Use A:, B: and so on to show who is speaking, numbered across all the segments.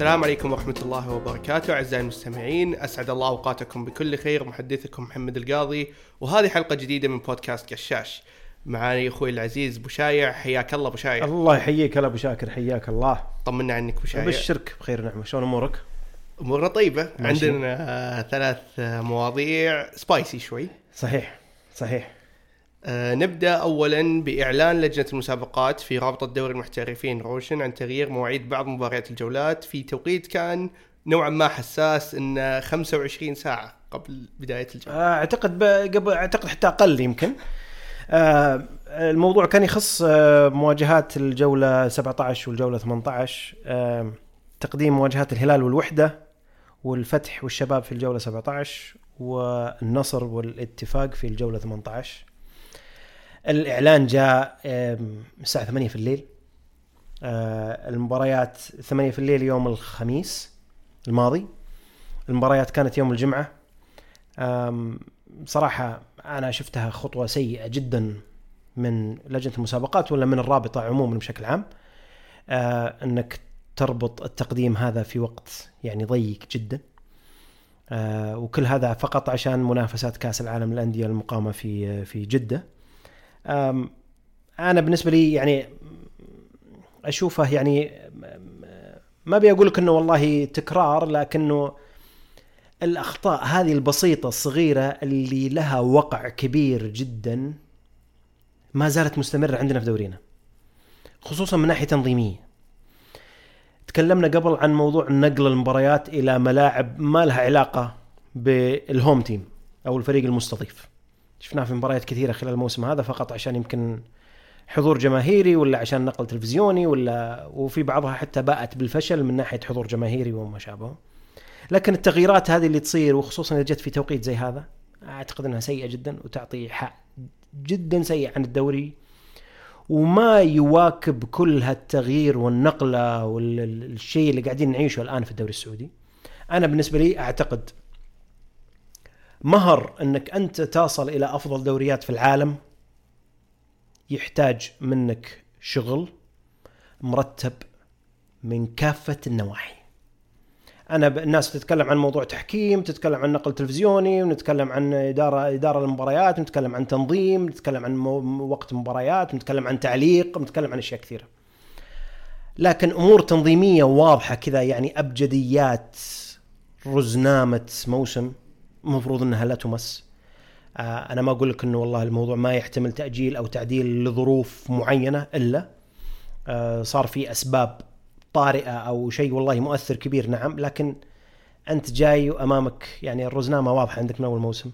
A: السلام عليكم ورحمة الله وبركاته. أعزائي المستمعين أسعد الله أوقاتكم بكل خير. محدثكم محمد القاضي وهذه حلقة جديدة من بودكاست قشاش. معاني أخوي العزيز بوشايع حياك الله بوشايع
B: الله يحييك هلا أبو شاكر. حياك الله.
A: طمنا عنك بوشايع
B: ابشرك بخير ونعمة. شلون أمورك؟
A: أمورنا طيبة.
B: ماشي.
A: عندنا آه، ثلاث آه، مواضيع. سبايسي شوي.
B: صحيح. صحيح.
A: آه، نبدأ اولا بإعلان لجنة المسابقات في رابطة دوري المحترفين روشن عن تغيير مواعيد بعض مباريات الجولات. في توقيت كان نوعا ما حساس إن 25 ساعة قبل بداية الجولة.
B: آه، أعتقد قبل أعتقد حتى أقل يمكن. آه، الموضوع كان يخص آه، مواجهات الجولة 17 والجولة 18 آه، تقديم مواجهات الهلال والوحدة والفتح والشباب في الجولة 17 والنصر والاتفاق في الجولة 18 الإعلان جاء الساعة 8 في الليل. آه، المباريات 8 في الليل يوم الخميس الماضي. المباريات كانت يوم الجمعة. أم، بصراحة أنا شفتها خطوة سيئة جدا من لجنة المسابقات ولا من الرابطة عموما بشكل عام. آه، أنك تربط التقديم هذا في وقت يعني ضيق جدا. آه، وكل هذا فقط عشان منافسات كأس العالم للأندية المقامة في في جدة. أم، أنا بالنسبة لي يعني أشوفه يعني ما أبي أقول لك إنه والله تكرار لكنه الأخطاء هذه البسيطة الصغيرة اللي لها وقع كبير جدا ما زالت مستمرة عندنا في دورينا خصوصا من ناحية تنظيمية. تكلمنا قبل عن موضوع نقل المباريات إلى ملاعب ما لها علاقة بالهوم تيم أو الفريق المستضيف. شفناه في مباريات كثيرة خلال الموسم هذا فقط عشان يمكن حضور جماهيري ولا عشان نقل تلفزيوني ولا وفي بعضها حتى باءت بالفشل من ناحية حضور جماهيري وما شابه. لكن التغييرات هذه اللي تصير وخصوصا إذا جت في توقيت زي هذا أعتقد إنها سيئة جدا وتعطي حق جدا سيء عن الدوري وما يواكب كل هالتغيير والنقلة والشيء اللي قاعدين نعيشه الآن في الدوري السعودي. أنا بالنسبة لي أعتقد مهر أنك أنت تصل إلى أفضل دوريات في العالم يحتاج منك شغل مرتب من كافة النواحي. أنا ب... الناس تتكلم عن موضوع تحكيم تتكلم عن نقل تلفزيوني ونتكلم عن إدارة إدارة المباريات نتكلم عن تنظيم نتكلم عن مو... وقت مباريات نتكلم عن تعليق نتكلم عن أشياء كثيرة. لكن أمور تنظيمية واضحة كذا يعني أبجديات رزنامة موسم. المفروض أنها لا تمس. آه، أنا ما أقول لك إنه والله الموضوع ما يحتمل تأجيل أو تعديل لظروف معينة إلا آه، صار في أسباب طارئة أو شيء والله مؤثر كبير نعم لكن أنت جاي وأمامك يعني الرزنامة واضحة عندك من أول موسم.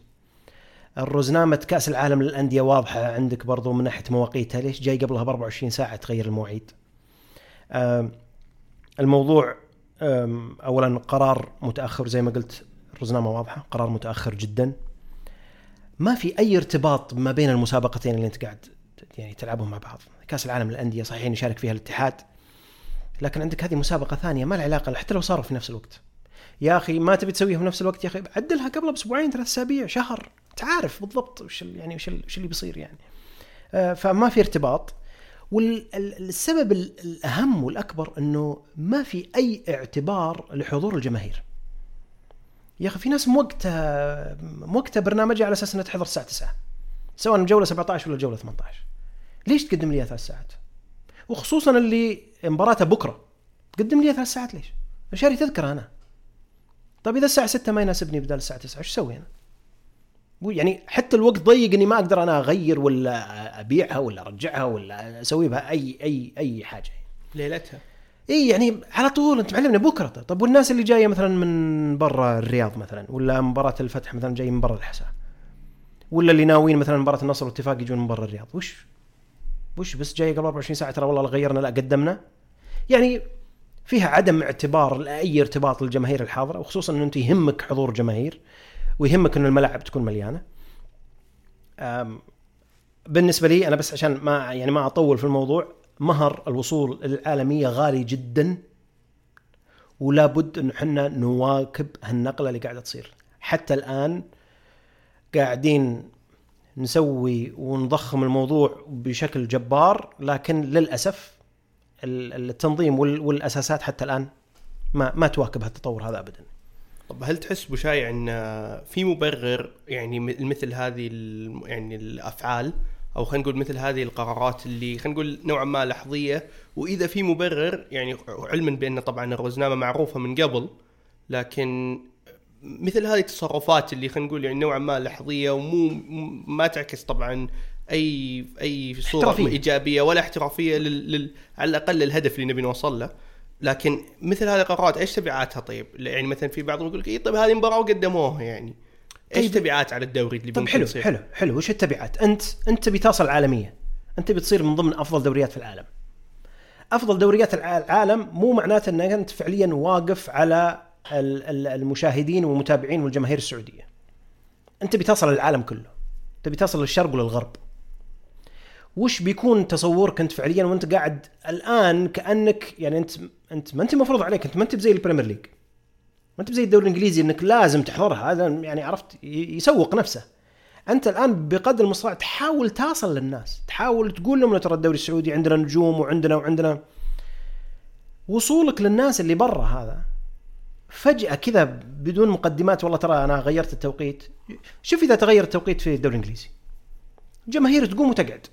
B: الرزنامة كأس العالم للأندية واضحة عندك برضو من ناحية مواقيتها ليش؟ جاي قبلها ب 24 ساعة تغير المواعيد. آم، الموضوع آم، اولا قرار متأخر زي ما قلت الرزنامه واضحه قرار متأخر جدا. ما في أي ارتباط ما بين المسابقتين اللي أنت قاعد يعني تلعبهم مع بعض. كأس العالم للأندية صحيح يشارك فيها الاتحاد لكن عندك هذه مسابقة ثانية ما لها علاقة حتى لو صاروا في نفس الوقت. يا أخي ما تبي تسويها في نفس الوقت يا أخي عدلها قبل بأسبوعين ثلاث أسابيع شهر. تعرف بالضبط وش يعني وش وش اللي بيصير يعني. آه، فما في ارتباط. والسبب الأهم والأكبر إنه ما في أي اعتبار لحضور الجماهير. يا أخي في ناس موقته موقته برنامجها على أساس إنها تحضر الساعة 9 سواء الجوله 17 ولا الجوله 18 ليش تقدم لي ثلاث ساعات؟ وخصوصا اللي مباراته بكرة تقدم لي ثلاث ساعات ليش؟ شاري تذكره أنا طيب إذا الساعة 6 ما يناسبني بدال الساعة 9 إيش أسوي أنا؟ يعني حتى الوقت ضيق اني ما أقدر أنا أغير ولا أبيعها ولا أرجعها ولا أسوي بها اي اي أي حاجة
A: ليلتها
B: اي يعني على طول أنت معلمنا بكرة. طب والناس اللي جاية مثلا من برا الرياض مثلا ولا مباراة الفتح مثلا جاي من برا الحساء ولا اللي ناويين مثلا مباراة النصر والاتفاق يجون من برا الرياض؟ وش؟ وش بس جاي قبل 24 ساعة ترى والله لا غيرنا لا قدمنا؟ يعني فيها عدم اعتبار لأي ارتباط للجماهير الحاضرة وخصوصا انه أنت يهمك حضور جماهير ويهمك انه الملاعب تكون مليانة. بالنسبة لي أنا بس عشان ما يعني ما أطول في الموضوع مهر الوصول العالمية غالي جدا ولا بد انه إحنا نواكب هالنقلة اللي قاعدة تصير. حتى الآن قاعدين نسوي ونضخم الموضوع بشكل جبار لكن للأسف ال- التنظيم وال- والأساسات حتى الآن ما ما تواكب هالتطور هذا ابدا.
A: طب هل تحس بشايع إن في مبرر يعني مثل هذه يعني الأفعال؟ أو خلينا نقول مثل هذه القرارات اللي خلينا نقول نوعا ما لحظية وإذا في مبرر يعني علما بأن طبعا الروزنامة معروفة من قبل لكن مثل هذه التصرفات اللي خلينا نقول يعني نوعا ما لحظية ومو ما تعكس طبعا أي أي صورة
B: احترافية.
A: إيجابية ولا احترافية لل... لل... على الأقل الهدف اللي نبي نوصل له لكن مثل هذه القرارات إيش تبعاتها طيب؟ يعني مثلا في بعضهم يقول لك إيه طيب هذه مباراة وقدموها يعني إيش
B: طيب.
A: تبعات على الدوري اللي
B: طيب حلو
A: تصير؟
B: حلو حلو. وش التبعات؟ أنت أنت تبي تصل عالميه أنت بتصير من ضمن أفضل دوريات في العالم. أفضل دوريات الع- العالم مو معناته إنك أنت فعليا واقف على ال- ال- المشاهدين والمتابعين والجماهير السعودية. أنت بتصل للعالم كله. تبي تصل للشرق وللغرب. وش بيكون تصورك أنت فعليا وأنت قاعد الآن كأنك يعني أنت أنت ما أنت مفروض عليك. أنت ما أنت بزي البريمير ليج. ما أنت بزي الدوري الإنجليزي إنك لازم تحضرها هذا يعني عرفت يسوق نفسه. أنت الآن بقدر المستطاع تحاول تصل للناس تحاول تقول لهم ترى الدوري السعودي عندنا نجوم وعندنا وعندنا. وصولك للناس اللي برا هذا فجأة كذا بدون مقدمات والله ترى أنا غيرت التوقيت. شوف إذا تغير التوقيت في الدوري الإنجليزي. جماهير تقوم وتقعد.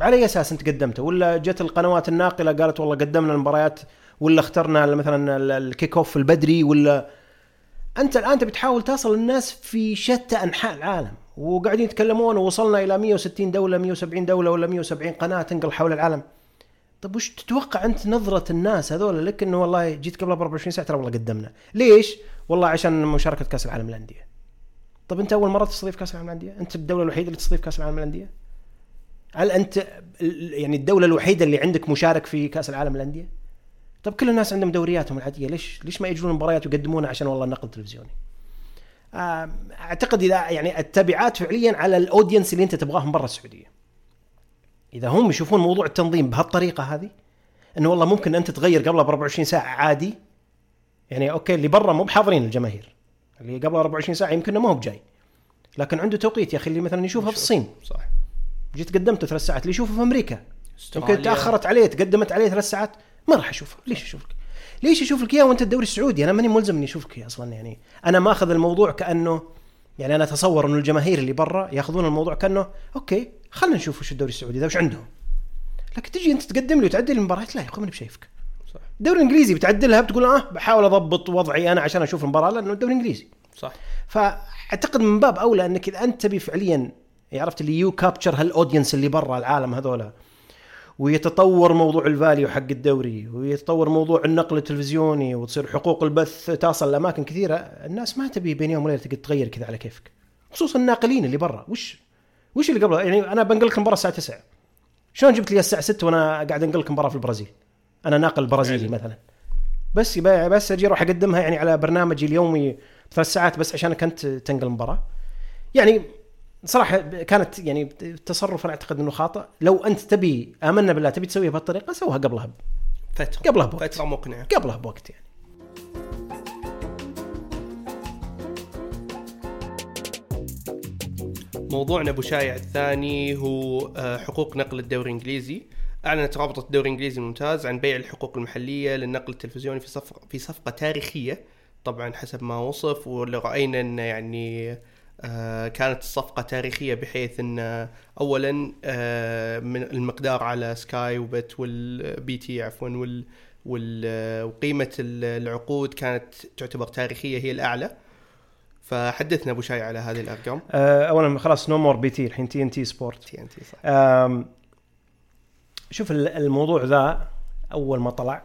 B: على أي أساس أنت قدمته؟ ولا جت القنوات الناقلة قالت والله قدمنا المباريات ولا اخترنا مثلا ال- الكيك اوف البدري ولا أنت الآن تبي تحاول تصل للناس في شتى أنحاء العالم وقاعدين يتكلمون ووصلنا إلى 160 دولة 170 دولة ولا 170 قناة تنقل حول العالم. طيب وش تتوقع أنت نظرة الناس هذول؟ لك إنه والله جيت قبل 24 ساعة ترى والله قدمنا. ليش؟ والله عشان مشاركة كأس العالم للأندية. طب أنت أول مرة تستضيف كأس العالم للأندية؟ أنت الدولة الوحيدة اللي تستضيف كأس العالم للأندية؟ هل أنت يعني الدولة الوحيدة اللي عندك مشارك في كأس العالم للأندية؟ طب كل الناس عندهم دورياتهم العادية. ليش ليش ما يجون مباريات ويقدمونها؟ عشان والله النقل التلفزيوني آم، أعتقد إذا يعني التبعات فعليا على الأودينس اللي أنت تبغاهم برا السعودية. إذا هم يشوفون موضوع التنظيم بهالطريقة هذه إنه والله ممكن أنت تغير قبلها ب 24 ساعة عادي. يعني أوكي اللي برا مو بحاضرين الجماهير. اللي قبل 24 ساعة يمكن ما هو بجاي. لكن عنده توقيت يا أخي اللي مثلا يشوفها في الصين.
A: صح
B: جيت قدمته ثلاث ساعات اللي يشوفه في
A: أمريكا.
B: يمكن تأخرت عليه تقدمت عليه ثلاث ساعات. ما راح اشوفه ليش أشوفك؟ ليش أشوف لك اياه وأنت الدوري السعودي. أنا ماني ملزم إني أشوفك أصلا يعني. أنا ماخذ الموضوع كأنه يعني أنا أتصور إنه الجماهير اللي برا ياخذون الموضوع كأنه okay خلينا نشوف وش الدوري السعودي ذا وش عندهم. لكن تجي أنت تقدم لي وتعدل المباريات لا يا أخوي ماني بشايفك.
A: صح.
B: الدوري الإنجليزي بتعدلها بتقول آه بحاول أضبط وضعي أنا عشان أشوف المباراة لأنه الدوري الإنجليزي.
A: صح.
B: فأعتقد من باب أولى إنك إذا أنت تبي فعليا عرفت اللي you capture هال audience اللي برا العالم هذولا ويتطور موضوع ال value حق الدوري ويتطور موضوع النقل التلفزيوني وتصير حقوق البث تصل لأماكن كثيرة. الناس ما تبي بين يوم وليلة تقدر تغير كذا على كيفك خصوصا الناقلين اللي برا. وش وش اللي قبل يعني أنا بنقل لك مباراه الساعة 9 شلون جبت لي الساعة 6 وأنا قاعد أنقل لك مباراه في البرازيل؟ أنا ناقل برازيلي. مثلا. بس بس أجي أروح أقدمها يعني على برنامجي اليومي ثلاث ساعات بس عشانك انت تنقل المباراه يعني صراحة كانت يعني تصرف أنا أعتقد إنه خاطئ. لو أنت تبي آمنا بالله تبي تسويها بهالطريقة سوها قبلها
A: فتره
B: قبلها بوقت.
A: فتره مقنعة.
B: قبلها بوقت يعني.
A: موضوعنا أبو شايع الثاني هو آه، حقوق نقل الدوري الإنجليزي. أعلنت رابطة الدوري الإنجليزي الممتاز عن بيع الحقوق المحلية للنقل التلفزيوني في صفقة في صفقة تاريخية. طبعا حسب ما وصف واللي راينا ان يعني كانت الصفقة تاريخية بحيث إن آه، اولا آه، من المقدار على سكاي وبت والبي تي عفوا وال وال- آه، وقيمة ال- العقود كانت تعتبر تاريخية هي الأعلى. فحدثنا أبو شاي على هذه الأرقام.
B: أه، اولا خلاص no more بي تي الحين تي إن تي سبورت
A: تي إن تي صح.
B: شوف ال- الموضوع ذا أول ما طلع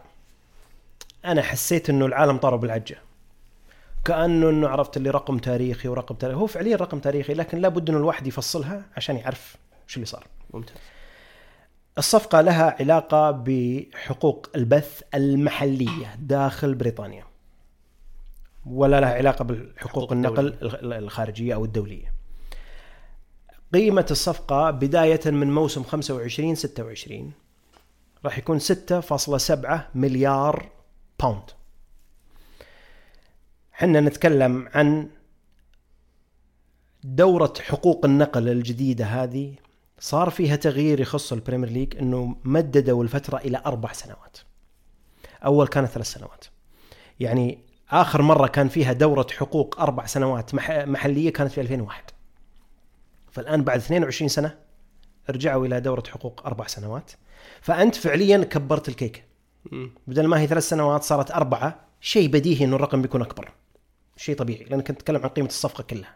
B: أنا حسيت إنه العالم طاروا بالعجة. كأنه إنه عرفت اللي رقم تاريخي ورقم تاريخي. هو فعليا رقم تاريخي لكن لابد إنه الواحد يفصلها عشان يعرف وش اللي صار.
A: ممتاز.
B: الصفقة لها علاقة بحقوق البث المحلية داخل بريطانيا ولا لها علاقة بحقوق
A: حقوق
B: النقل الخ- الخارجية أو الدولية. قيمة الصفقة بداية من موسم 25 26 راح يكون 6.7 مليار pound حنا نتكلم عن دورة حقوق النقل الجديدة هذه صار فيها تغيير يخص البريمير ليج إنه مددوا الفترة إلى أربع سنوات. أول كانت ثلاث سنوات. يعني آخر مرة كان فيها دورة حقوق أربع سنوات مح- محلية كانت في 2001 فالآن بعد 22 سنة رجعوا إلى دورة حقوق أربع سنوات فأنت فعليا كبرت الكيكة
A: مم.
B: بدل ما هي ثلاث سنوات صارت أربعة شيء بديهي إنه الرقم بيكون أكبر شيء طبيعي لانك تتكلم عن قيمة الصفقة كلها.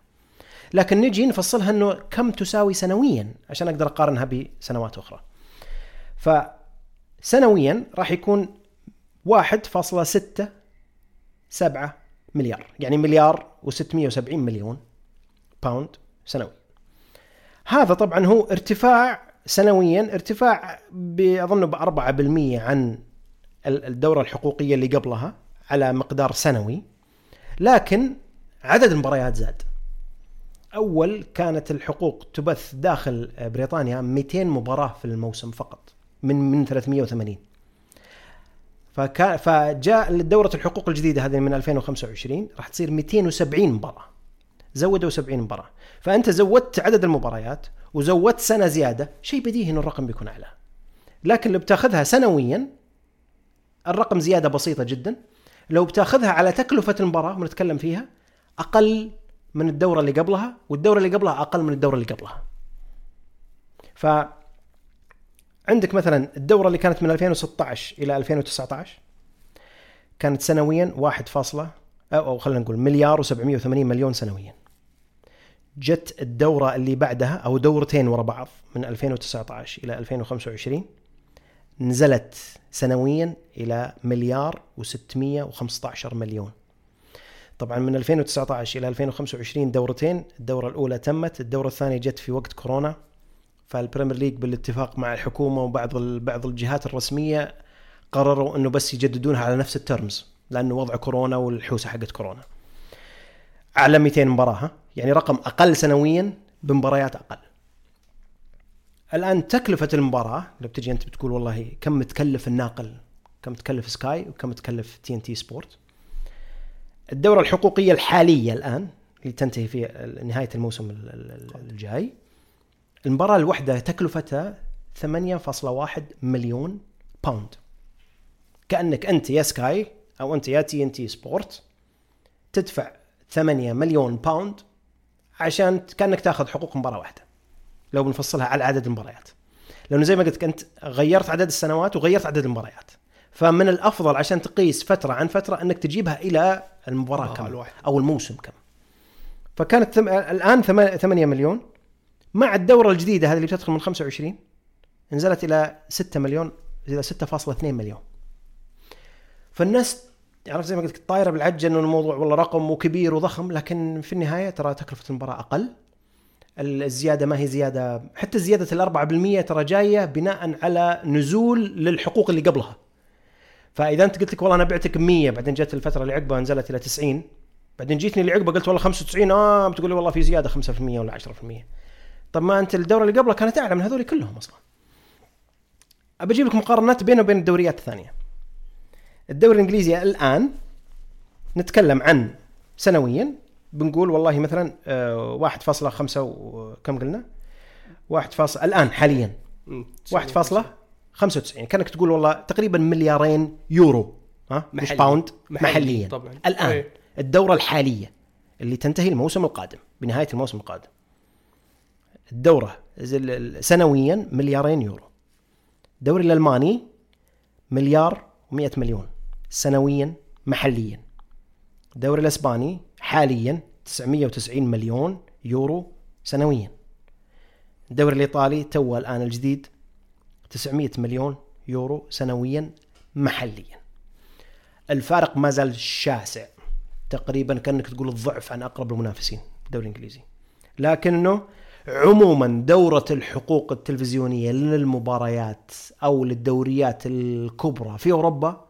B: لكن نجي نفصلها إنه كم تساوي سنويا؟ عشان أقدر أقارنها بسنوات أخرى. فسنويا راح يكون 1.67 مليار يعني مليار و670 مليون باوند سنوي. هذا طبعا هو ارتفاع سنويا ارتفاع أظن ب 4% عن ال- الدورة الحقوقية اللي قبلها على مقدار سنوي. لكن عدد المباريات زاد. أول كانت الحقوق تبث داخل بريطانيا 200 مباراة في الموسم فقط من من 380 فكا فجاء دورة الحقوق الجديدة هذه من 2025 راح تصير 270 مباراة. زودوا 70 مباراة. فأنت زودت عدد المباريات وزودت سنة زيادة شيء بديهي انه الرقم بيكون أعلى. لكن لو بتاخذها سنويا الرقم زيادة بسيطة جدا. لو بتاخذها على تكلفة المباراة ونتكلم فيها أقل من الدورة اللي قبلها والدورة اللي قبلها أقل من الدورة اللي قبلها. ف عندك مثلا الدورة اللي كانت من 2016 إلى 2019 كانت سنويا 1 فاصلة أو خلينا نقول مليار و780 مليون سنويا. جت الدورة اللي بعدها أو دورتين ورا بعض من 2019 إلى 2025 نزلت سنويا إلى مليار و615 مليون. طبعا من 2019 إلى 2025 دورتين الدورة الأولى تمت الدورة الثانية جت في وقت كورونا. فالبريمير ليج بالاتفاق مع الحكومة وبعض بعض الجهات الرسمية قرروا إنه بس يجددونها على نفس ال terms لأنه وضع كورونا والحوسة حقت كورونا. على 200 مباراة؟ يعني رقم أقل سنويا بمباريات أقل. الآن تكلفة المباراة لو بتجي أنت بتقول والله كم تكلف الناقل كم تكلف سكاي وكم تكلف تي إن تي سبورت. الدورة الحقوقية الحالية الآن اللي تنتهي في نهاية الموسم ال- ال- الجاي. المباراة الواحده تكلفتها 8.1 مليون pound كأنك أنت يا سكاي أو أنت يا تي إن تي سبورت تدفع 8 مليون pound عشان كأنك تاخذ حقوق مباراة واحدة. لو بنفصلها على عدد المباريات. لأنه زي ما قلت أنت غيرت عدد السنوات وغيرت عدد المباريات. فمن الأفضل عشان تقيس فترة عن فترة أنك تجيبها إلى المباراة
A: آه،
B: كم
A: الواحد.
B: أو الموسم كم. فكانت ثم... الآن ثم- 8 مليون. مع الدورة الجديدة هذه اللي بتدخل من 25 نزلت إلى 6 مليون إلى 6.2 مليون. فالناس عرفت زي ما قلت طايرة بالعجه إنه الموضوع والله رقم وكبير وضخم لكن في النهاية ترى تكلفة المباراة أقل. الزيادة ما هي زيادة. حتى زيادة ال 4% ترى جاية بناء على نزول للحقوق اللي قبلها. فإذا أنت قلت لك والله أنا بعتك 100 بعدين جت الفترة اللي عقبها نزلت إلى 90 بعدين جيتني اللي عقبها قلت والله 95 آه بتقول لي والله في زيادة 5% ولا 10% طب ما أنت الدورة اللي قبلها كانت أعلى من هذول كلهم أصلا. ابى أجيب لك مقارنات بينه وبين الدوريات الثانية. الدوري الإنجليزي الآن نتكلم عن سنويا بنقول والله مثلا آه، 1.5 و- كم قلنا؟ 1 فاصل الآن حاليا
A: مم.
B: 1.95 كأنك تقول والله تقريبا مليارين يورو ها مش
A: محلي.
B: باوند
A: محلي
B: محليا
A: طبعاً.
B: الآن
A: إيه.
B: الدورة الحالية اللي تنتهي الموسم القادم بنهاية الموسم القادم الدورة سنويا مليارين يورو الدوري الألماني مليار و100 مليون سنويا محليا الدوري الأسباني حاليا 990 مليون يورو سنويا. الدوري الإيطالي تو الآن الجديد 900 مليون يورو سنويا محليا. الفارق ما زال شاسع تقريبا كأنك تقول الضعف عن أقرب المنافسين الدوري الإنجليزي. لكنه عموما دورة الحقوق التلفزيونية للمباريات أو للدوريات الكبرى في أوروبا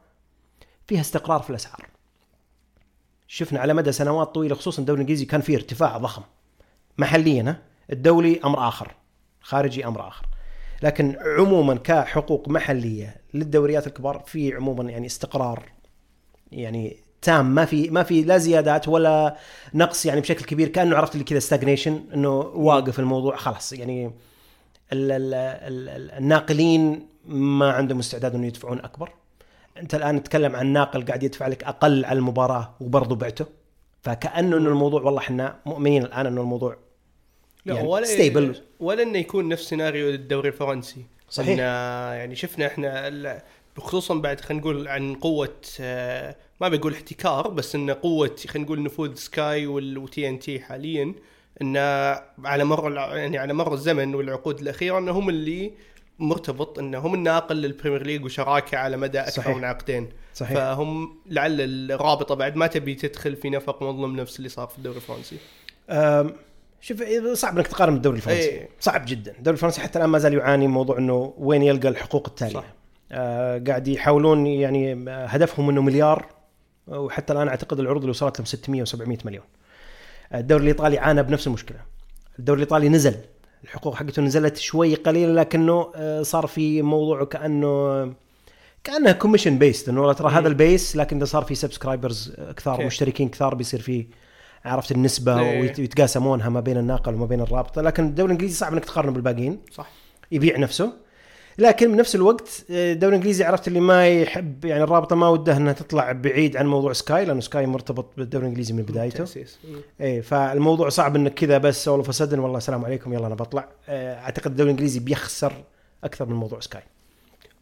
B: فيها استقرار في الأسعار. شفنا على مدى سنوات طويلة خصوصا الدوري الإنجليزي كان فيه ارتفاع ضخم. محليا؟ الدولي أمر آخر، خارجي أمر آخر. لكن عموما كحقوق محلية للدوريات الكبار في عموما يعني استقرار يعني تام ما في ما في لا زيادات ولا نقص يعني بشكل كبير كأنه عرفت اللي كذا ستاجنيشن إنه واقف الموضوع خلاص يعني ال ال ال ال الناقلين ما عندهم استعداد إنه يدفعون أكبر انت الآن تتكلم عن ناقل قاعد يدفع لك أقل على المباراة وبرضه بعته فكأنه إنه الموضوع والله إحنا مؤمنين الآن إنه الموضوع
A: لا
B: يعني
A: ولا
B: stable.
A: ولا إنه يكون نفس سيناريو الدوري الفرنسي
B: صحيح.
A: إن يعني شفنا إحنا خصوصا بعد خلينا نقول عن قوة آه، ما بقول احتكار بس انه قوة خلينا نقول نفوذ سكاي والتي ان تي حاليا انه على مر يعني على مر الزمن والعقود الأخيرة انه هم اللي مرتبط انه هم الناقل للبريمير ليج وشراكة على مدى أكثر
B: صحيح.
A: من عقدين.
B: صحيح.
A: فهم لعل الرابطة بعد ما تبي تدخل في نفق مظلم نفس اللي صار في الدوري الفرنسي.
B: شوف صعب إنك تقارن بالدوري الفرنسي.
A: إيه.
B: صعب جدا. الدوري الفرنسي حتى الآن ما زال يعاني من موضوع إنه وين يلقى الحقوق التالية.
A: صح.
B: آه قاعد يحاولون يعني هدفهم إنه مليار. وحتى الآن أعتقد العروض اللي وصلت لهم 600 و700 مليون. الدوري الإيطالي عانى بنفس المشكلة. الدوري الإيطالي نزل. الحقوق حقته نزلت شوي قليلا لكنه آه، صار في موضوع كأنه كأنها commission based إنه والله ترى هذا ال base لكن إذا صار في subscribers كثار
A: okay.
B: مشتركين كثار بيصير في عرفت النسبة
A: إيه.
B: ويت- ويتقاسمونها ما بين الناقل وما بين الرابطة لكن الدوري الإنجليزي صعب إنك تقارنه بالباقيين
A: صح
B: يبيع نفسه لكن بنفس الوقت آه، الدوري الانجليزي عرفت اللي ما يحب يعني الرابطة ما ودها إنها تطلع بعيد عن موضوع سكاي لأنه سكاي مرتبط بالدوري الانجليزي من بدايته.
A: مم.
B: إيه فالموضوع صعب إنك كذا بس all of a sudden والله السلام عليكم يلا أنا بطلع آه، أعتقد الدوري الانجليزي بيخسر أكثر من موضوع سكاي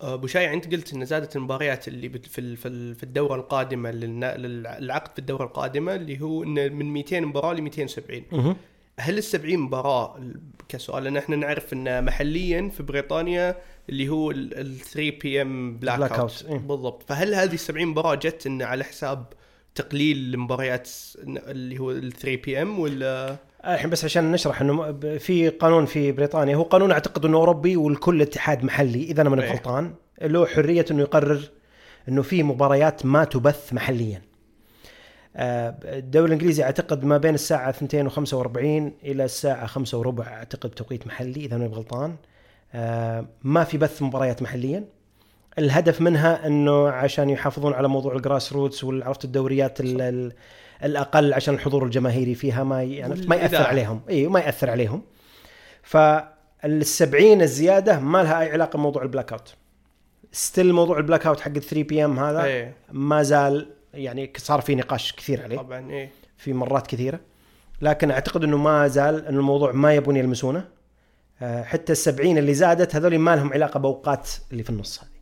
A: أبو شايع أنت قلت إن زادت المباريات اللي في في ال- في الدورة القادمة للعقد في الدورة القادمة اللي هو انه من 200 مباراة ل 270 هل ال 70 مباراة ال- كسؤال لأن إحنا نعرف إن محليا في بريطانيا اللي هو ال 3 PM
B: black
A: Black
B: out إيه.
A: بالضبط فهل هذه ال 70 مباراة جت انه على حساب تقليل المباريات اللي هو ال 3 بي ام ولا
B: آه، الحين بس عشان نشرح إنه في قانون في بريطانيا هو قانون أعتقد إنه أوروبي والكل اتحاد محلي إذا أنا ماني
A: إيه.
B: غلطان له حرية إنه يقرر إنه في مباريات ما تبث محليا. آه، الدوري الإنجليزي أعتقد ما بين الساعة 2 و45 إلى الساعة 5 وربع أعتقد توقيت محلي إذا ماني غلطان. آه، ما في بث مباريات محليا. الهدف منها إنه عشان يحافظون على موضوع ال grassroots والعرفت الدوريات ال- ال- الأقل عشان الحضور الجماهيري فيها ما يعني ما
A: يأثر.
B: عليهم. اي ما يأثر عليهم. فالسبعين الزيادة ما لها أي علاقة بموضوع ال blackout still موضوع ال blackout حق 3 PM هذا
A: إيه.
B: ما زال يعني صار في نقاش كثير عليه.
A: طبعا إيه.
B: في مرات كثيرة. لكن أعتقد إنه ما زال إنه الموضوع ما يبون يلمسونه. حتى السبعين اللي زادت هذول ما لهم علاقة بأوقات اللي في النص هذه.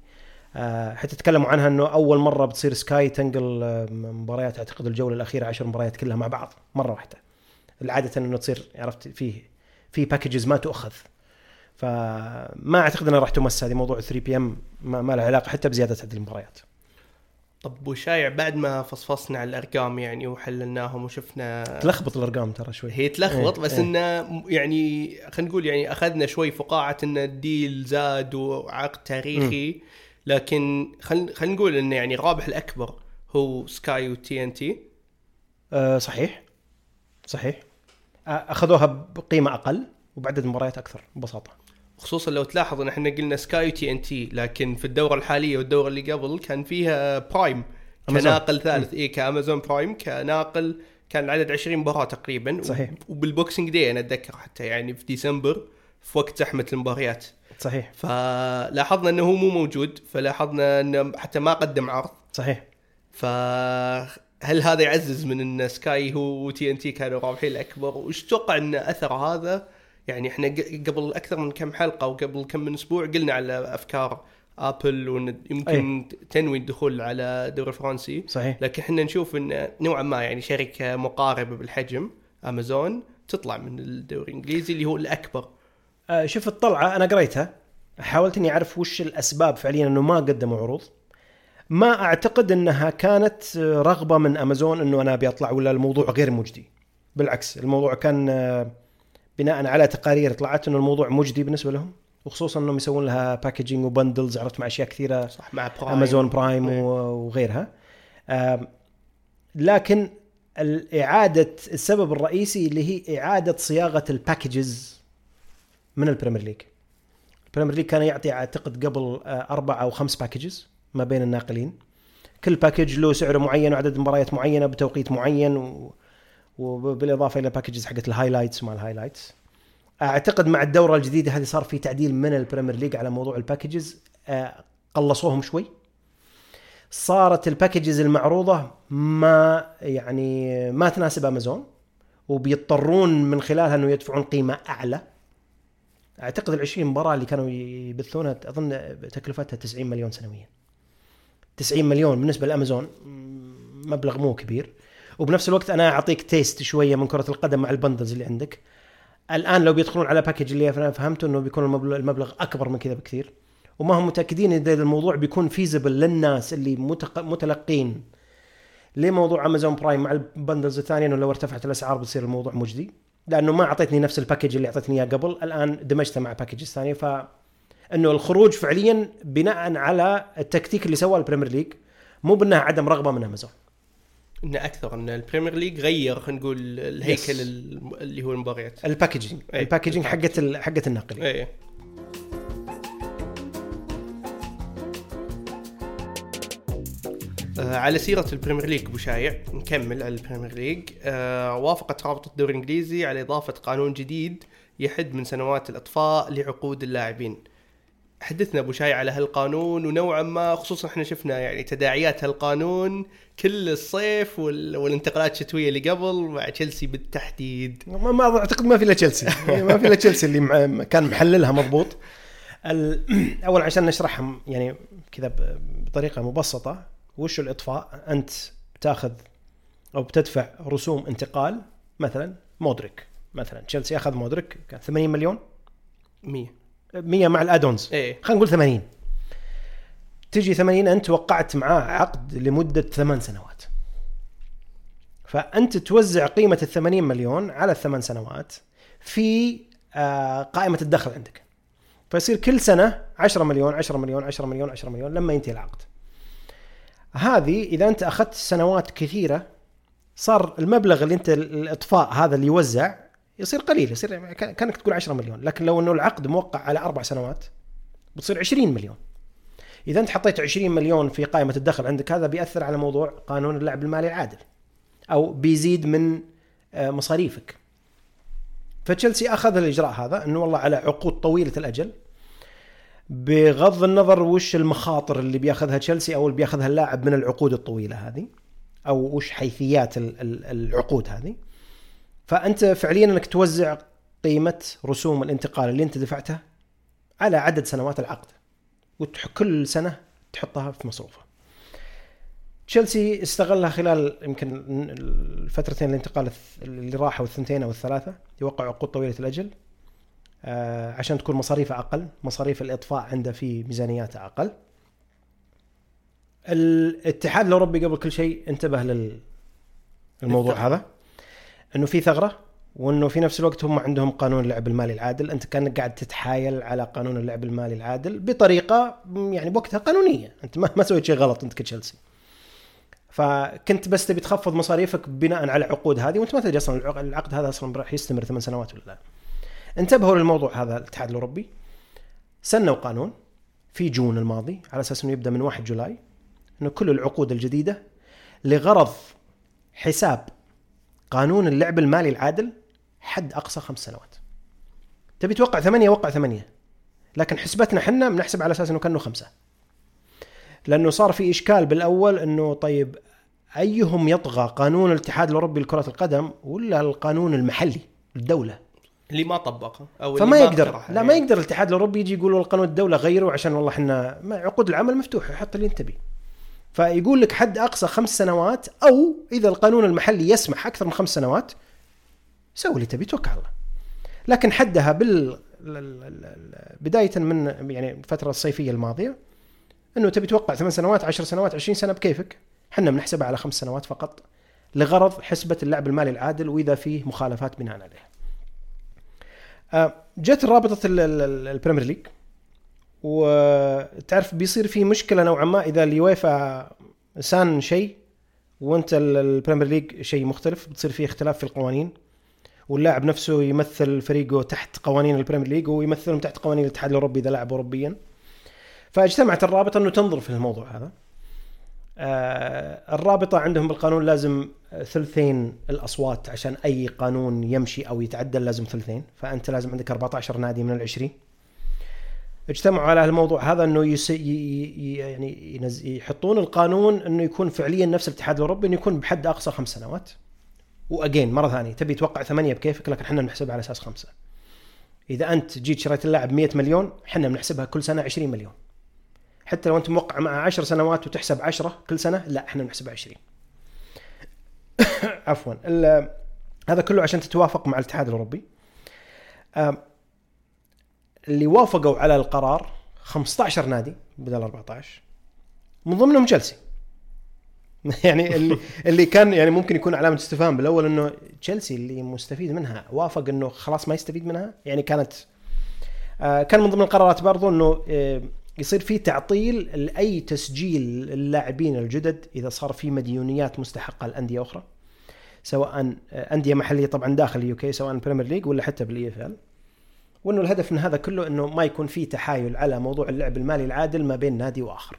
B: آه، حتى تكلموا عنها إنه أول مرة بتصير سكاي تنقل آه، مباريات أعتقد الجولة الأخيرة عشر مباريات كلها مع بعض مرة واحدة. العادة إنه تصير عرفت فيه في packages ما تؤخذ. فما أعتقد انها راح تمس هذه موضوع 3 PM ما, ما له علاقة حتى بزيادة عدد المباريات.
A: طب وشايع بعد ما فصفصنا على الأرقام يعني وحللناهم وشفنا
B: تلخبط الأرقام ترى شوي.
A: هي تلخبط
B: إيه،
A: بس
B: إيه.
A: إنه يعني خلينا نقول يعني أخذنا شوي فقاعة إن ال deal زاد وعقد تاريخي لكن خلينا نقول انه يعني الرابح الأكبر هو سكاي وتي إن تي.
B: آه صحيح. صحيح. أخذوها بقيمة أقل وبعدد مباريات أكثر ببساطة.
A: خصوصا لو تلاحظ إن إحنا قلنا سكاي وتي ان تي لكن في الدورة الحالية والدورة اللي قبل كان فيها برايم. كناقل ثالث. اي كأمازون برايم كناقل كان العدد 20 مباراة تقريبا.
B: صحيح.
A: وبال Boxing Day أنا اتذكر حتى يعني في ديسمبر في وقت زحمة المباريات.
B: صحيح.
A: فلاحظنا إنه هو مو موجود فلاحظنا انه حتى ما قدم عرض.
B: صحيح.
A: فهل هذا يعزز من إن سكاي هو وتي ان تي كانوا رابحين الأكبر؟ وش تتوقع إن أثر هذا يعني إحنا قبل أكثر من كم حلقة وقبل كم من أسبوع قلنا على أفكار آبل وإن يمكن تنوي الدخول على الدوري الفرنسي
B: صحيح.
A: لكن إحنا نشوف إن نوعا ما يعني شركة مقاربة بالحجم أمازون تطلع من الدوري الإنجليزي اللي هو الأكبر.
B: آه شوف الطلعة أنا قريتها. حاولت إني أعرف وش الأسباب فعليا إنه ما قدموا عروض. ما أعتقد إنها كانت رغبة من أمازون إنه أنا أبي أطلع ولا الموضوع غير مجدي. بالعكس الموضوع كان آه، بناء على تقارير طلعت إنه الموضوع مجدي بالنسبة لهم وخصوصا إنهم يسوون لها packaging و bundles عرفت مع أشياء كثيرة
A: صح مع برايم
B: امازون برايم وغيرها. لكن الإعادة السبب الرئيسي اللي هي إعادة صياغة ال packages من البريمير ليج البريمير ليج كان يعطي أعتقد قبل آه، أربع أو خمس packages ما بين الناقلين. كل package له سعر معين وعدد مباريات معينة بتوقيت معين و... وبالإضافة إلى packages حقت ال highlights مع ال highlights اعتقد مع الدوره الجديده هذه صار في تعديل من البريمير ليج على موضوع ال packages آه، قلصوهم شوي. صارت ال packages المعروضة ما يعني ما تناسب امازون وبيضطرون من خلالها إنه يدفعون قيمة أعلى. أعتقد ال 20 مباراة اللي كانوا يبثونها أظن تكلفتها 90 مليون سنويا. 90 مليون بالنسبة لأمازون مبلغ مو كبير. وبنفس الوقت أنا أعطيك taste شوية من كرة القدم مع ال bundles اللي عندك. الآن لو بيدخلون على package اللي أنا فهمته إنه بيكون المبلغ, أكبر من كذا بكثير. وما هم متأكدين إن الموضوع بيكون feasible للناس اللي متلقين لموضوع امازون برايم مع ال bundles الثانية إنه لو ارتفعت الأسعار بتصير الموضوع مجدي. لأنه ما اعطيتني نفس ال package اللي اعطيتني إياه قبل الآن دمجته مع package الثانية ف إنه الخروج فعليا بناء على التكتيك اللي سواه البريمير ليج مو بأنها عدم رغبة من امازون
A: انه أكثر إن البريمير ليج غير خلينا نقول الهيكل yes. اللي هو المباريات.
B: ال packaging. أي. ال packaging حقت حقت الناقلين.
A: اي على سيرة البريمير ليج أبو شايع نكمل على البريمير ليج. آه وافقت رابطة الدوري الإنجليزي على إضافة قانون جديد يحد من سنوات الإطفاء لعقود اللاعبين. حدثنا أبو شايع على هالقانون ونوعا ما خصوصا إحنا شفنا يعني تداعيات هالقانون كل الصيف والانتقالات الشتوية اللي قبل مع تشيلسي بالتحديد.
B: ما, ما أعتقد ما في إلا تشيلسي. ما في إلا تشيلسي اللي كان محللها مضبوط. أول عشان نشرحها يعني كذا بطريقة مبسطة وش الإطفاء؟ أنت بتاخذ أو بتدفع رسوم انتقال مثلا مودريك. مثلا تشيلسي أخذ مودريك كان 80 مليون.
A: 100
B: 100 مع الادونز
A: إيه.
B: خلينا نقول 80 تجي 80 أنت وقعت معاه عقد لمدة ثمان سنوات. فأنت توزع قيمة ال 80 مليون على الثمان سنوات في آه، قائمة الدخل عندك. فيصير كل سنة 10 مليون 10 مليون 10 مليون 10 مليون لما ينتهي العقد. هذه إذا أنت أخذت سنوات كثيرة صار المبلغ اللي أنت الإطفاء هذا اللي يوزع يصير قليل يصير كأنك تقول 10 مليون لكن لو إنه العقد موقع على أربع سنوات بتصير 20 مليون. إذا أنت حطيت 20 مليون في قائمة الدخل عندك هذا بيأثر على موضوع قانون اللعب المالي العادل أو بيزيد من آه، مصاريفك. فتشيلسي أخذ الإجراء هذا إنه والله على عقود طويلة الأجل. بغض النظر وش المخاطر اللي بيأخذها تشيلسي أو اللي بيأخذها اللاعب من العقود الطويلة هذه أو وش حيثيات العقود هذه. فأنت فعليا إنك توزع قيمة رسوم الانتقال اللي أنت دفعتها على عدد سنوات العقد وكل سنة تحطها في مصروفه تشيلسي استغلها خلال يمكن الفترتين الانتقال اللي راحوا الثنتين أو الثلاثة يوقع عقود طويلة الأجل آه، عشان تكون مصاريفه أقل مصاريف الإطفاء عنده في ميزانياته أقل. الاتحاد الأوروبي قبل كل شيء انتبه للموضوع هذا. إنه في ثغرة وإنه في نفس الوقت هم عندهم قانون اللعب المالي العادل. أنت كأنك قاعد تتحايل على قانون اللعب المالي العادل بطريقة يعني بوقتها قانونية. أنت ما, ما سويت شيء غلط أنت كتشيلسي فكنت بس تبي تخفض مصاريفك بناء على العقود هذه وأنت ما تدري أصلا العقد هذا أصلا راح يستمر ثمان سنوات ولا لا. انتبهوا للموضوع هذا الاتحاد الأوروبي. سنوا قانون في جون الماضي على أساس إنه يبدأ من 1 جولاي إنه كل العقود الجديدة لغرض حساب قانون اللعب المالي العادل حد أقصى خمس سنوات. تبي توقع ثمانية وقع ثمانية. لكن حسبتنا حنا بنحسب على أساس إنه كأنه خمسة. لأنه صار في إشكال بالأول إنه طيب أيهم يطغى قانون الاتحاد الأوروبي لكرة القدم ولا القانون المحلي الدولة؟
A: اللي ما طبقه
B: أو فما يقدر. لا ما يقدر الاتحاد الأوروبي يجي يقول والله قانون الدولة غيره عشان والله إحنا عقود العمل مفتوحة حط اللي أنت تبيه فيقول لك حد أقصى خمس سنوات أو إذا القانون المحلي يسمح أكثر من خمس سنوات سوي اللي تبي توكل على الله. لكن حدها بال بداية من يعني الفترة الصيفية الماضية إنه تبي توقع ثمان سنوات عشر سنوات عشرين سنة بكيفك. إحنا بنحسبها على خمس سنوات فقط لغرض حسبة اللعب المالي العادل وإذا فيه مخالفات بناء عليها آه، جت رابطة البريمير ليج. وتعرف بيصير في مشكلة نوعا ما إذا اليويفا سان شيء وانت البريمير ليج شيء مختلف بتصير في اختلاف في القوانين. واللاعب نفسه يمثل فريقه تحت قوانين البريمير ليج ويمثلهم تحت قوانين الاتحاد الأوروبي إذا لعب اوروبيا. فاجتمعت الرابطة إنه تنظر في الموضوع هذا. آه الرابطة عندهم بالقانون لازم ثلثين الأصوات عشان أي قانون يمشي أو يتعدل لازم ثلثين. فأنت لازم عندك 14 نادي من العشرين. اجتمعوا على الموضوع هذا إنه يس... ي... يعني ينز... يحطون القانون إنه يكون فعليا نفس الاتحاد الأوروبي إنه يكون بحد أقصى خمس سنوات. واجين مرة ثانية تبي توقع ثمانية بكيفك لكن إحنا بنحسبها على أساس خمسة. إذا أنت جيت شريت اللاعب 100 مليون إحنا بنحسبها كل سنة 20 مليون. حتى لو أنت موقع مع 10 سنوات وتحسب 10 كل سنة لا إحنا بنحسبها 20 عفوا هذا كله عشان تتوافق مع الاتحاد الأوروبي. اللي وافقوا على القرار 15 نادي بدل 14 من ضمنهم تشيلسي. يعني اللي اللي كان يعني ممكن يكون علامة استفهام بالأول إنه تشيلسي اللي مستفيد منها وافق إنه خلاص ما يستفيد منها. يعني كانت آه، كان من ضمن القرارات برضو إنه آه، يصير في تعطيل لأي تسجيل اللاعبين الجدد إذا صار في مديونيات مستحقة لأندية أخرى. سواء آه، أندية محلية طبعا داخل ال UK سواء البريمير ليج ولا حتى بال EFL وإنه الهدف من هذا كله إنه ما يكون في تحايل على موضوع اللعب المالي العادل ما بين نادي وآخر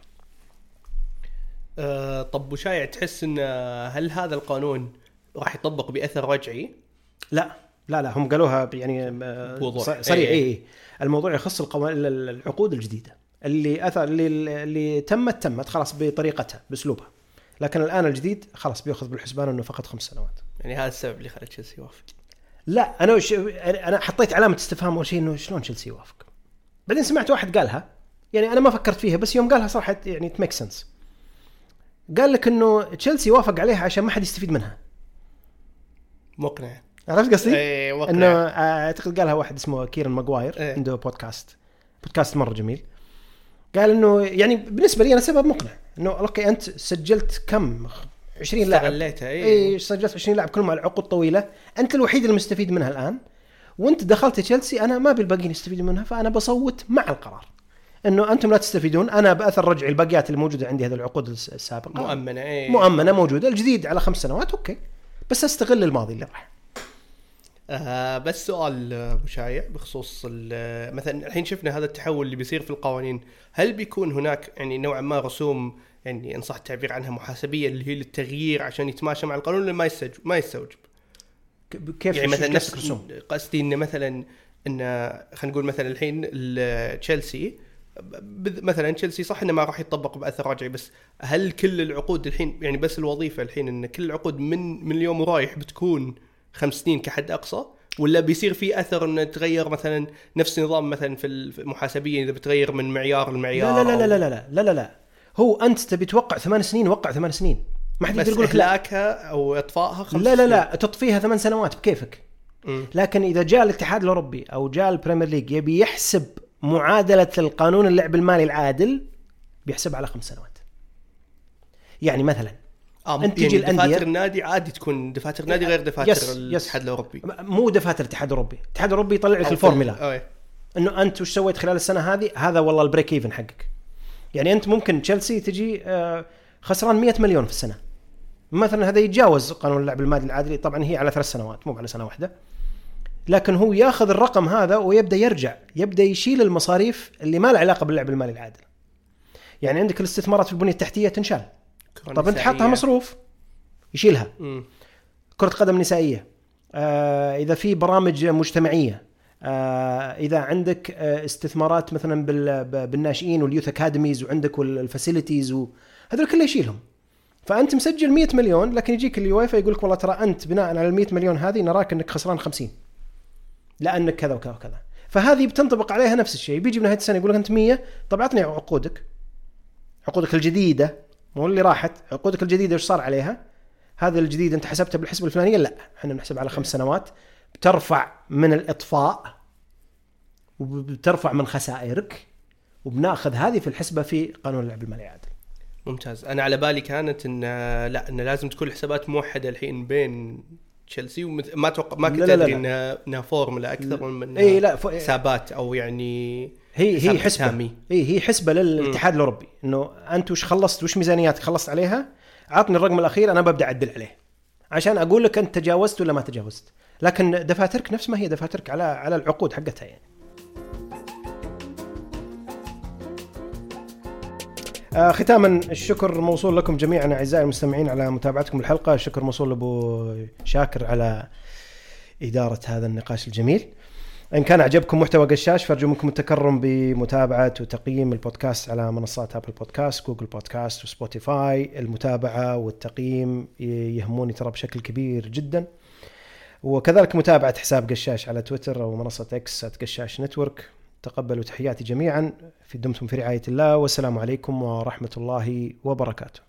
A: آه طب وشايع تحس إن هل هذا القانون راح يطبق بأثر رجعي؟
B: لا لا لا هم قالوها يعني آه،
A: بوضوح.
B: صريح
A: إيه.
B: اي اي الموضوع يخص العقود الجديدة اللي أثر اللي اللي تمت تمت خلاص بطريقتها بأسلوبها لكن الآن الجديد خلاص بيأخذ بالحسبان إنه فقط خمس سنوات
A: يعني هذا السبب اللي خلى تشيلسي يوافق
B: لا أنا وش... أنا حطيت علامة استفهام أول شيء إنه شلون تشيلسي يوافق. بعدين سمعت واحد قالها يعني أنا ما فكرت فيها بس يوم قالها صراحة يعني ت make sense قال لك إنه تشيلسي وافق عليها عشان ما حد يستفيد منها.
A: مقنع.
B: عرفت قصدي؟
A: اي مقنع.
B: إنه آه، أعتقد قالها واحد اسمه كيرن ماجواير
A: إيه.
B: عنده بودكاست بودكاست مرة جميل. قال إنه يعني بالنسبة لي أنا سبب مقنع. إنه okay أنت سجلت كم 20 لاعب.
A: استغليتها اي
B: اي سجلت 20 لاعب كلهم على عقود طويله أنت الوحيد المستفيد منها الآن. وأنت دخلت تشيلسي أنا ما ابي الباقيين يستفيدوا منها فأنا بصوت مع القرار. إنه أنتم لا تستفيدون. أنا بأثر رجعي الباقيات اللي موجودة عندي هذه العقود الس- السابقة.
A: مأمنة اي
B: مأمنة موجودة. الجديد على خمس سنوات okay. بس أستغل الماضي اللي راح.
A: آه بس سؤال آه، أبو شايع بخصوص ال- مثلا الحين شفنا هذا التحول اللي بيصير في القوانين. هل بيكون هناك يعني نوعا ما رسوم يعني ان صح التعبير عنها محاسبيه اللي هي للتغيير عشان يتماشى مع القانون ولا ما يستوجب ما يستوجب.
B: كيف
A: يعني مثلا نفس؟ قصدي إنه مثلا إن خلينا نقول مثلا الحين ال- تشيلسي مثلا تشيلسي صح إنه ما راح يطبق بأثر رجعي بس هل كل العقود الحين يعني بس الوظيفة الحين إن كل العقود من من اليوم ورايح بتكون خمس سنين كحد أقصى؟ ولا بيصير في أثر إنه تغير مثلا نفس نظام مثلا في المحاسبية إذا بتغير من معيار لمعيار؟
B: لا لا لا
A: أو-
B: لا لا لا لا لا لا. هو أنت تبي توقع ثمان سنين وقع ثمان سنين. ما حد يقدر يقول لك لا.
A: أو إطفائها خمس
B: لا لا. لا. تطفيها ثمان سنوات بكيفك.
A: مم.
B: لكن إذا جاء الاتحاد الأوروبي أو جاء البريمير ليج يبي يحسب معادلة القانون اللعب المالي العادل بيحسب على خمس سنوات. يعني مثلا
A: آه يعني
B: تجي الأندية-
A: دفاتر النادي عادي تكون دفاتر النادي غير دفاتر
B: yes،.
A: الاتحاد الأوروبي.
B: مو دفاتر الاتحاد الأوروبي. الاتحاد الأوروبي يطلع لك الفورمولا. إنه أنت وش سويت خلال السنة هذه؟ هذا والله ال break even حقك. يعني أنت ممكن تشيلسي تجي آه، خسران 100 مليون في السنة. مثلا هذا يتجاوز قانون اللعب المالي العادلي طبعا هي على ثلاث سنوات مو على سنة واحدة. لكن هو ياخذ الرقم هذا ويبدأ يرجع يبدأ يشيل المصاريف اللي ما لها علاقة باللعب المالي العادل يعني عندك الاستثمارات في البنية التحتية تنشال. طب أنت حاطها مصروف يشيلها.
A: مم.
B: كرة قدم نسائية. آه إذا في برامج مجتمعية آه إذا عندك آه استثمارات مثلا بالناشئين وال youth academies وعندك ال facilities هذول كله يشيلهم. فأنت مسجل 100 مليون لكن يجيك اليويفا يقول لك والله ترى أنت بناء على ال 100 مليون هذه نراك أنك خسران 50 لأنك كذا وكذا وكذا. فهذه بتنطبق عليها نفس الشيء. بيجي بنهاية السنة يقول لك أنت 100 طب أعطني عقودك. عقودك الجديدة مو اللي راحت. عقودك الجديدة وش صار عليها؟ هذا الجديد أنت حسبته بالحسبة الفلانية؟ لا إحنا بنحسب على خمس سنوات. بترفع من الإطفاء وبترفع من خسائرك وبناخذ هذه في الحسبة في قانون اللعب المالي العادل.
A: ممتاز. أنا على بالي كانت إن لا إن لازم تكون الحسابات موحدة الحين بين تشيلسي وما أتوقع ما كنت
B: أدري.
A: إنها إنها فورمولا أكثر من إنها
B: اي لا ف...
A: حسابات أو يعني
B: هي هي
A: حسبة.
B: اي هي حسبة للاتحاد الأوروبي. إنه أنت وش خلصت وش ميزانياتك خلصت عليها؟ عطني الرقم الأخير أنا ببدأ أعدل عليه. عشان أقول لك أنت تجاوزت ولا ما تجاوزت. لكن دفاترك نفس ما هي دفاترك على على العقود حقتها يعني. آه ختاما الشكر موصول لكم جميعا أعزائي المستمعين على متابعتكم الحلقة. الشكر موصول لأبو شاكر على إدارة هذا النقاش الجميل. إن كان عجبكم محتوى قشاش فأرجو منكم التكرم بمتابعة وتقييم البودكاست على منصات ابل بودكاست جوجل بودكاست وسبوتيفاي المتابعة والتقييم يهموني ترى بشكل كبير جدا. وكذلك متابعة حساب قشاش على تويتر أو منصة إكس قشاش نتورك. تقبلوا تحياتي جميعا. في دمتم في رعاية الله. والسلام عليكم ورحمة الله وبركاته.